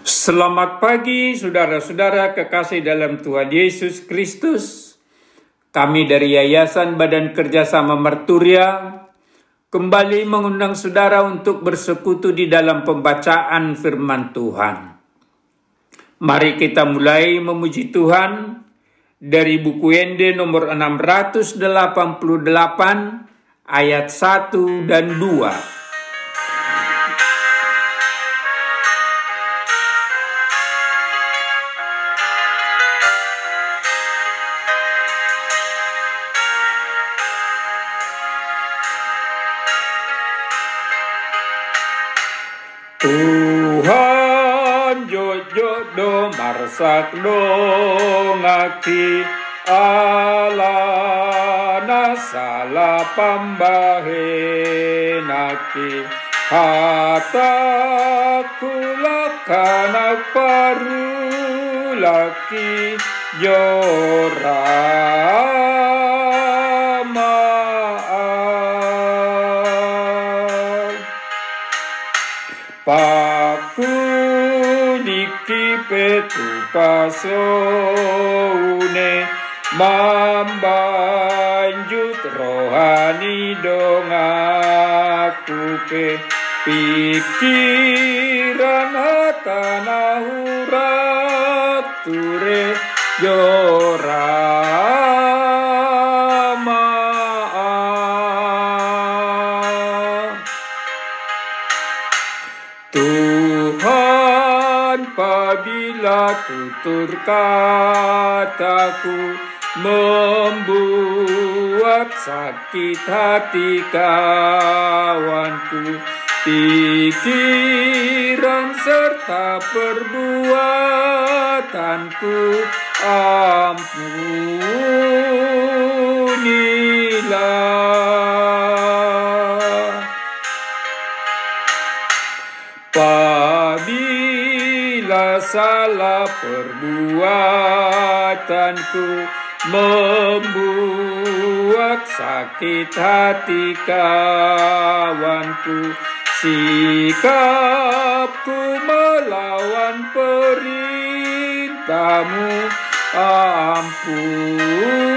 Selamat pagi saudara-saudara kekasih dalam Tuhan Yesus Kristus. Kami dari Yayasan Badan Kerjasama Merturia kembali mengundang saudara untuk bersekutu di dalam pembacaan firman Tuhan. Mari kita mulai memuji Tuhan dari buku Ende nomor 688 ayat 1 dan 2. Jojo marsak do ngaki ala nasala pambahe naki. Hata kulakana paru laki jorah pasone mambanjut rohani dong aku pe. Pikiran tanah hurat ture yorama apabila tutur kataku membuat sakit hati kawanku pikiran serta perbuatanku ampunilah Apabila salah perbuatanku membuat sakit hati kawanku Sikapku melawan perintahmu. Ampunilah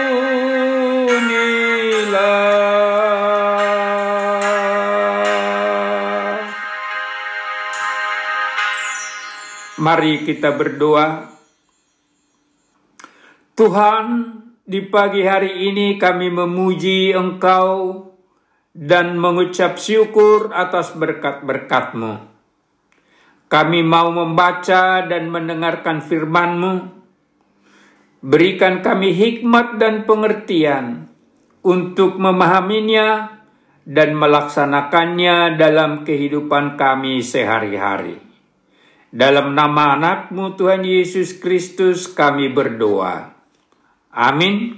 Mari kita berdoa. Tuhan, di pagi hari ini kami memuji Engkau dan mengucap syukur atas berkat-berkat-Mu. Kami mau membaca dan mendengarkan firman-Mu. Berikan kami hikmat dan pengertian untuk memahaminya dan melaksanakannya dalam kehidupan kami sehari-hari. Dalam nama anakmu Tuhan Yesus Kristus kami berdoa. Amin.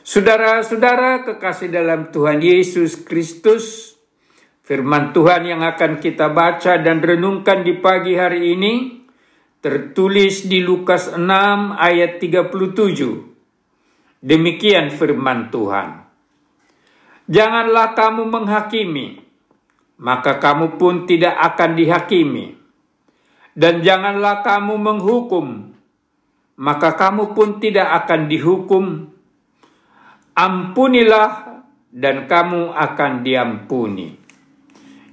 Saudara-saudara kekasih dalam Tuhan Yesus Kristus, firman Tuhan yang akan kita baca dan renungkan di pagi hari ini tertulis di Lukas 6 ayat 37. Demikian firman Tuhan. Janganlah kamu menghakimi, maka kamu pun tidak akan dihakimi. Dan janganlah kamu menghukum, maka kamu pun tidak akan dihukum. Ampunilah dan kamu akan diampuni.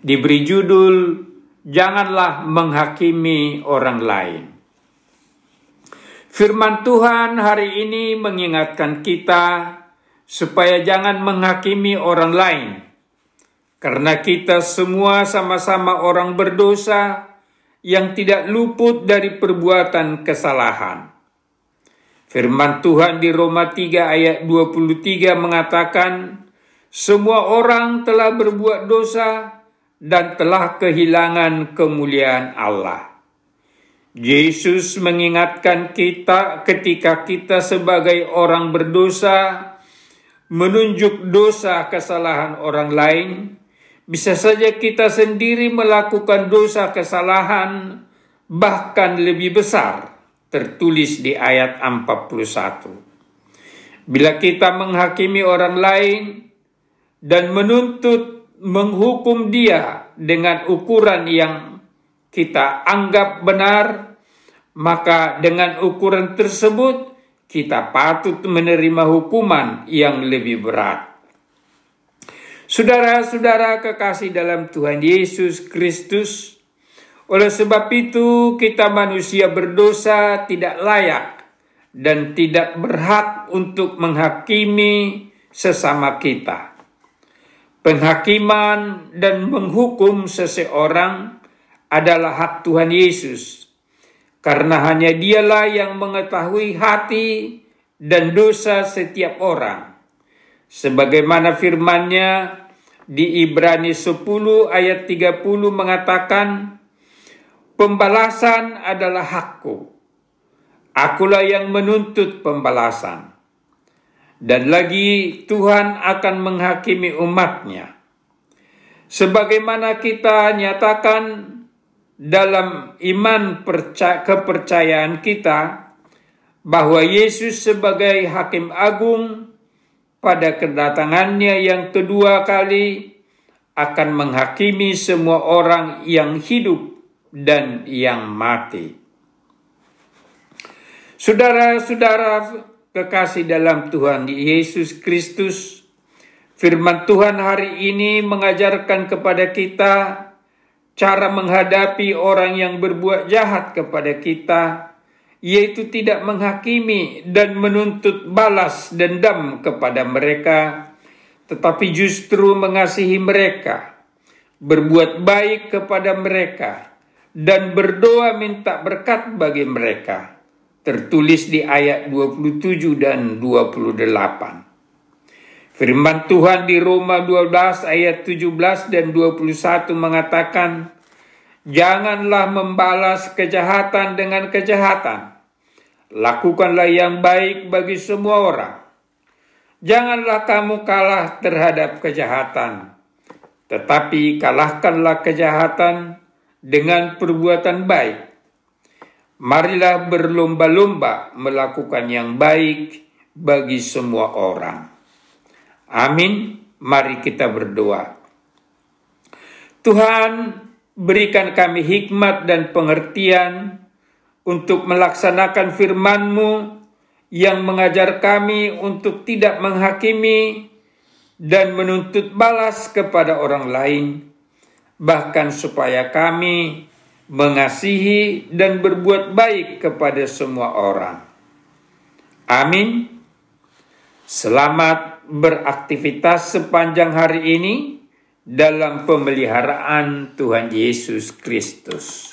Diberi judul, Janganlah menghakimi orang lain. Firman Tuhan hari ini mengingatkan kita supaya jangan menghakimi orang lain karena kita semua sama-sama orang berdosa yang tidak luput dari perbuatan kesalahan. Firman Tuhan di Roma 3 ayat 23 mengatakan, semua orang telah berbuat dosa dan telah kehilangan kemuliaan Allah. Yesus mengingatkan kita ketika kita sebagai orang berdosa menunjuk dosa kesalahan orang lain, bisa saja kita sendiri melakukan dosa kesalahan bahkan lebih besar tertulis di ayat 41. Bila kita menghakimi orang lain dan menuntut menghukum dia dengan ukuran yang kita anggap benar, maka dengan ukuran tersebut kita patut menerima hukuman yang lebih berat. Saudara-saudara kekasih dalam Tuhan Yesus Kristus, oleh sebab itu kita manusia berdosa tidak layak dan tidak berhak untuk menghakimi sesama kita. Penghakiman dan menghukum seseorang adalah hak Tuhan Yesus, karena hanya Dialah yang mengetahui hati dan dosa setiap orang. Sebagaimana firman-Nya di Ibrani 10 ayat 30 mengatakan, Pembalasan adalah hakku. Akulah yang menuntut pembalasan. Dan lagi Tuhan akan menghakimi umatnya. Sebagaimana kita nyatakan dalam iman kepercayaan kita bahwa Yesus sebagai hakim agung pada kedatangannya yang kedua kali akan menghakimi semua orang yang hidup dan yang mati. Saudara-saudara kekasih dalam Tuhan Yesus Kristus, firman Tuhan hari ini mengajarkan kepada kita cara menghadapi orang yang berbuat jahat kepada kita yaitu tidak menghakimi dan menuntut balas dendam kepada mereka, tetapi justru mengasihi mereka, berbuat baik kepada mereka, dan berdoa minta berkat bagi mereka. Tertulis di ayat 27 dan 28. Firman Tuhan di Roma 12 ayat 17 dan 21 mengatakan, Janganlah membalas kejahatan dengan kejahatan, Lakukanlah yang baik bagi semua orang. Janganlah kamu kalah terhadap kejahatan, tetapi kalahkanlah kejahatan dengan perbuatan baik. Marilah berlomba-lomba melakukan yang baik bagi semua orang. Amin. Mari kita berdoa. Tuhan, berikan kami hikmat dan pengertian untuk melaksanakan firman-Mu yang mengajar kami untuk tidak menghakimi dan menuntut balas kepada orang lain, bahkan supaya kami mengasihi dan berbuat baik kepada semua orang. Amin. Selamat beraktivitas sepanjang hari ini dalam pemeliharaan Tuhan Yesus Kristus.